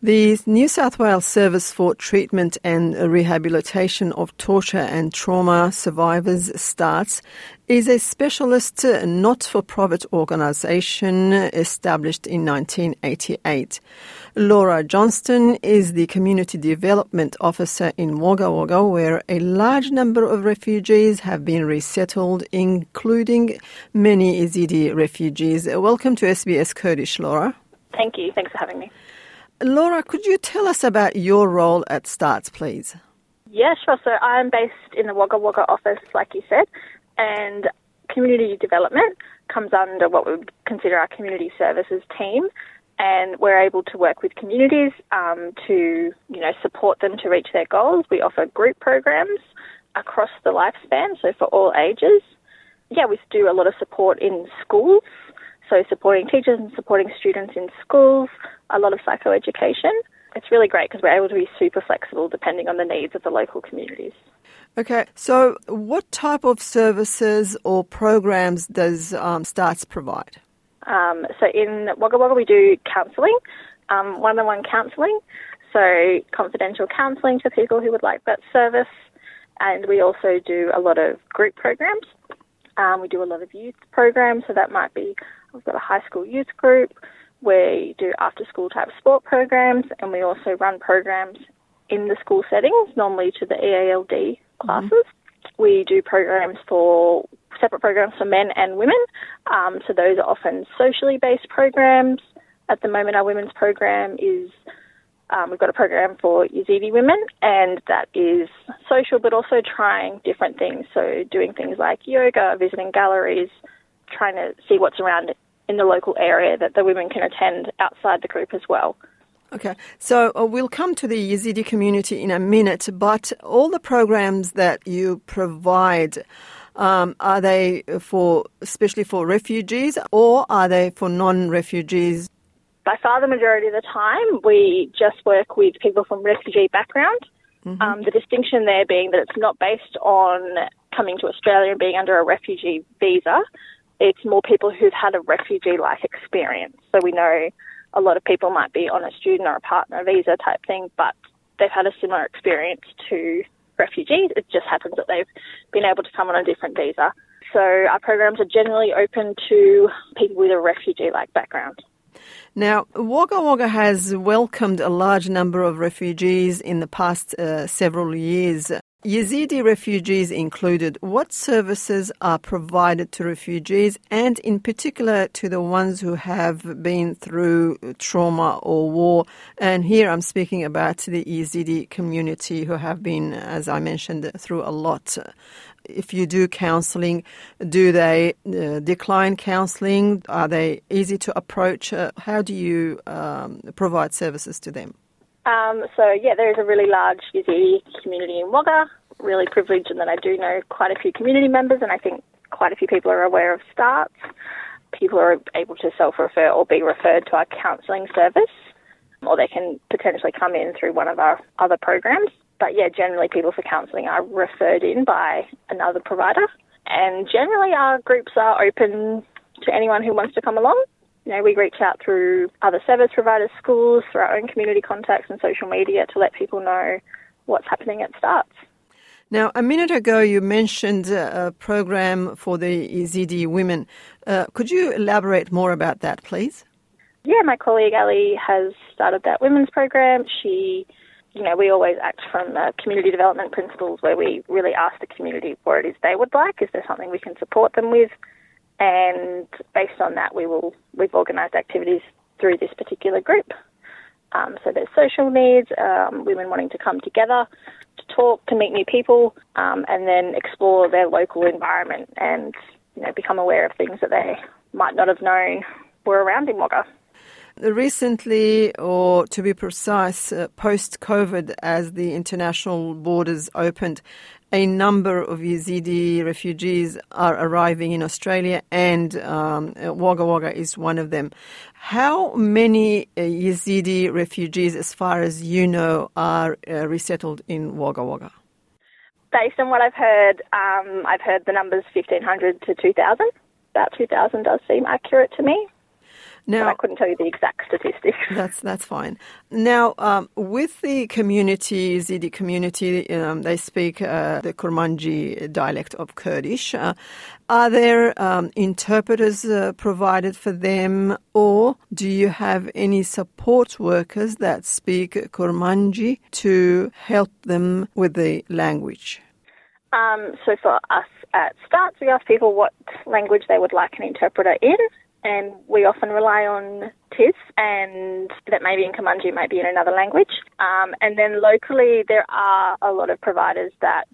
The New South Wales Service for Treatment and Rehabilitation of Torture and Trauma Survivors STARTTS is a specialist uh, not-for-profit organisation established in 1988. Laura Johnston is the Community Development Officer in Wagga Wagga where a large number of refugees have been resettled including many Yazidi refugees. Welcome to SBS Kurdish, Laura. Thank you. Thanks for having me. Laura, could you tell us about your role at STARTTS, please? Yeah, sure. So I'm based in the Wagga Wagga office, like you said, and community development comes under what we would consider our community services team. And we're able to work with communities um, to, you know, support them to reach their goals. We offer group programs across the lifespan, so for all ages. Yeah, we do a lot of support in schools so supporting teachers and supporting students in schools, a lot of psychoeducation. It's really great because we're able to be super flexible depending on the needs of the local communities. Okay, so what type of services or programs does um, STARTTS provide? Um, so in Wagga Wagga we do counselling, um, one-on-one counselling, so confidential counselling to people who would like that service, and we also do a lot of group programs. Um, we do a lot of youth programs, so that might be We've got a high school youth group. We do after school type sport programs and we also run programs in the school settings, normally to the EALD mm-hmm. classes. Mm-hmm. We do programs for separate programs for men and women. Um, so those are often socially based programs. At the moment, our women's program is um, we've got a program for Yazidi women, and that is social, but also trying different things. So doing things like yoga, visiting galleries, trying to see what's around in the local area that the women can attend outside the group as well. Okay, so uh, we'll come to the Yazidi community in a minute, but all the programs that you provide. Um, are they for, especially for refugees, or are they for non-refugees? By far, the majority of the time, we just work with people from refugee background. Mm-hmm. Um, the distinction there being that it's not based on coming to Australia and being under a refugee visa it's more people who've had a refugee like experience. So we know a lot of people might be on a student or a partner visa type thing, but they've had a similar experience to refugees. It just happens that they've been able to come on a different visa. So our programs are generally open to people with a refugee like background. Now, Wagga Wagga has welcomed a large number of refugees in the past uh, several years. Yazidi refugees included, what services are provided to refugees and in particular to the ones who have been through trauma or war? And here I'm speaking about the Yazidi community who have been, as I mentioned, through a lot. If you do counselling, do they uh, decline counselling? Are they easy to approach? Uh, how do you um, provide services to them? Um, so yeah, there is a really large Yazidi community in Wagga. Really privileged in that I do know quite a few community members, and I think quite a few people are aware of STARTTS. People are able to self-refer or be referred to our counselling service, or they can potentially come in through one of our other programs. But yeah, generally people for counselling are referred in by another provider, and generally our groups are open to anyone who wants to come along. You know, we reach out through other service providers, schools, through our own community contacts and social media to let people know what's happening at STARTTS. Now, a minute ago, you mentioned a program for the Yazidi women. Uh, could you elaborate more about that, please? Yeah, my colleague Ali has started that women's program. She, you know, we always act from uh, community development principles where we really ask the community what it is they would like. Is there something we can support them with? And based on that, we will we've organised activities through this particular group. Um, so there's social needs, um, women wanting to come together to talk, to meet new people, um, and then explore their local environment and you know become aware of things that they might not have known were around in Wagga. Recently, or to be precise, uh, post COVID, as the international borders opened, a number of Yazidi refugees are arriving in Australia, and um, Wagga Wagga is one of them. How many uh, Yazidi refugees, as far as you know, are uh, resettled in Wagga Wagga? Based on what I've heard, um, I've heard the numbers 1,500 to 2,000. About 2,000 does seem accurate to me. Now, but I couldn't tell you the exact statistics. That's that's fine. Now, um, with the community, Yazidi community, um, they speak uh, the Kurmanji dialect of Kurdish. Uh, are there um, interpreters uh, provided for them, or do you have any support workers that speak Kurmanji to help them with the language? Um, so for us at STARTTS, we ask people what language they would like an interpreter in, and we often rely on TIS, and that may be in Kurmanji, may be in another language. Um, and then locally, there are a lot of providers that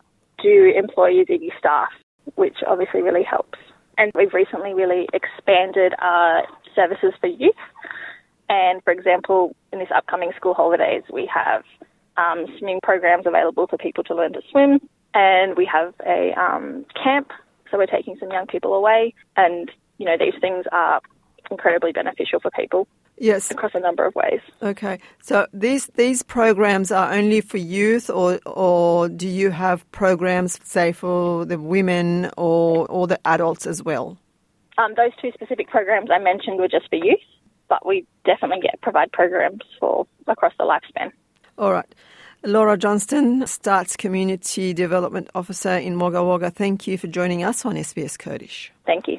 do employ Yazidi staff, which obviously really helps. And we've recently really expanded our services for youth. And for example, in this upcoming school holidays, we have um, swimming programs available for people to learn to swim, and we have a um, camp. So we're taking some young people away, and you know, these things are incredibly beneficial for people. Yes. Across a number of ways. Okay. So these these programs are only for youth or or do you have programs say for the women or or the adults as well? Um, those two specific programs I mentioned were just for youth, but we definitely get provide programs for across the lifespan. All right. Laura Johnston, STARTTS Community Development Officer in Wagga Wagga, thank you for joining us on SBS Kurdish. Thank you.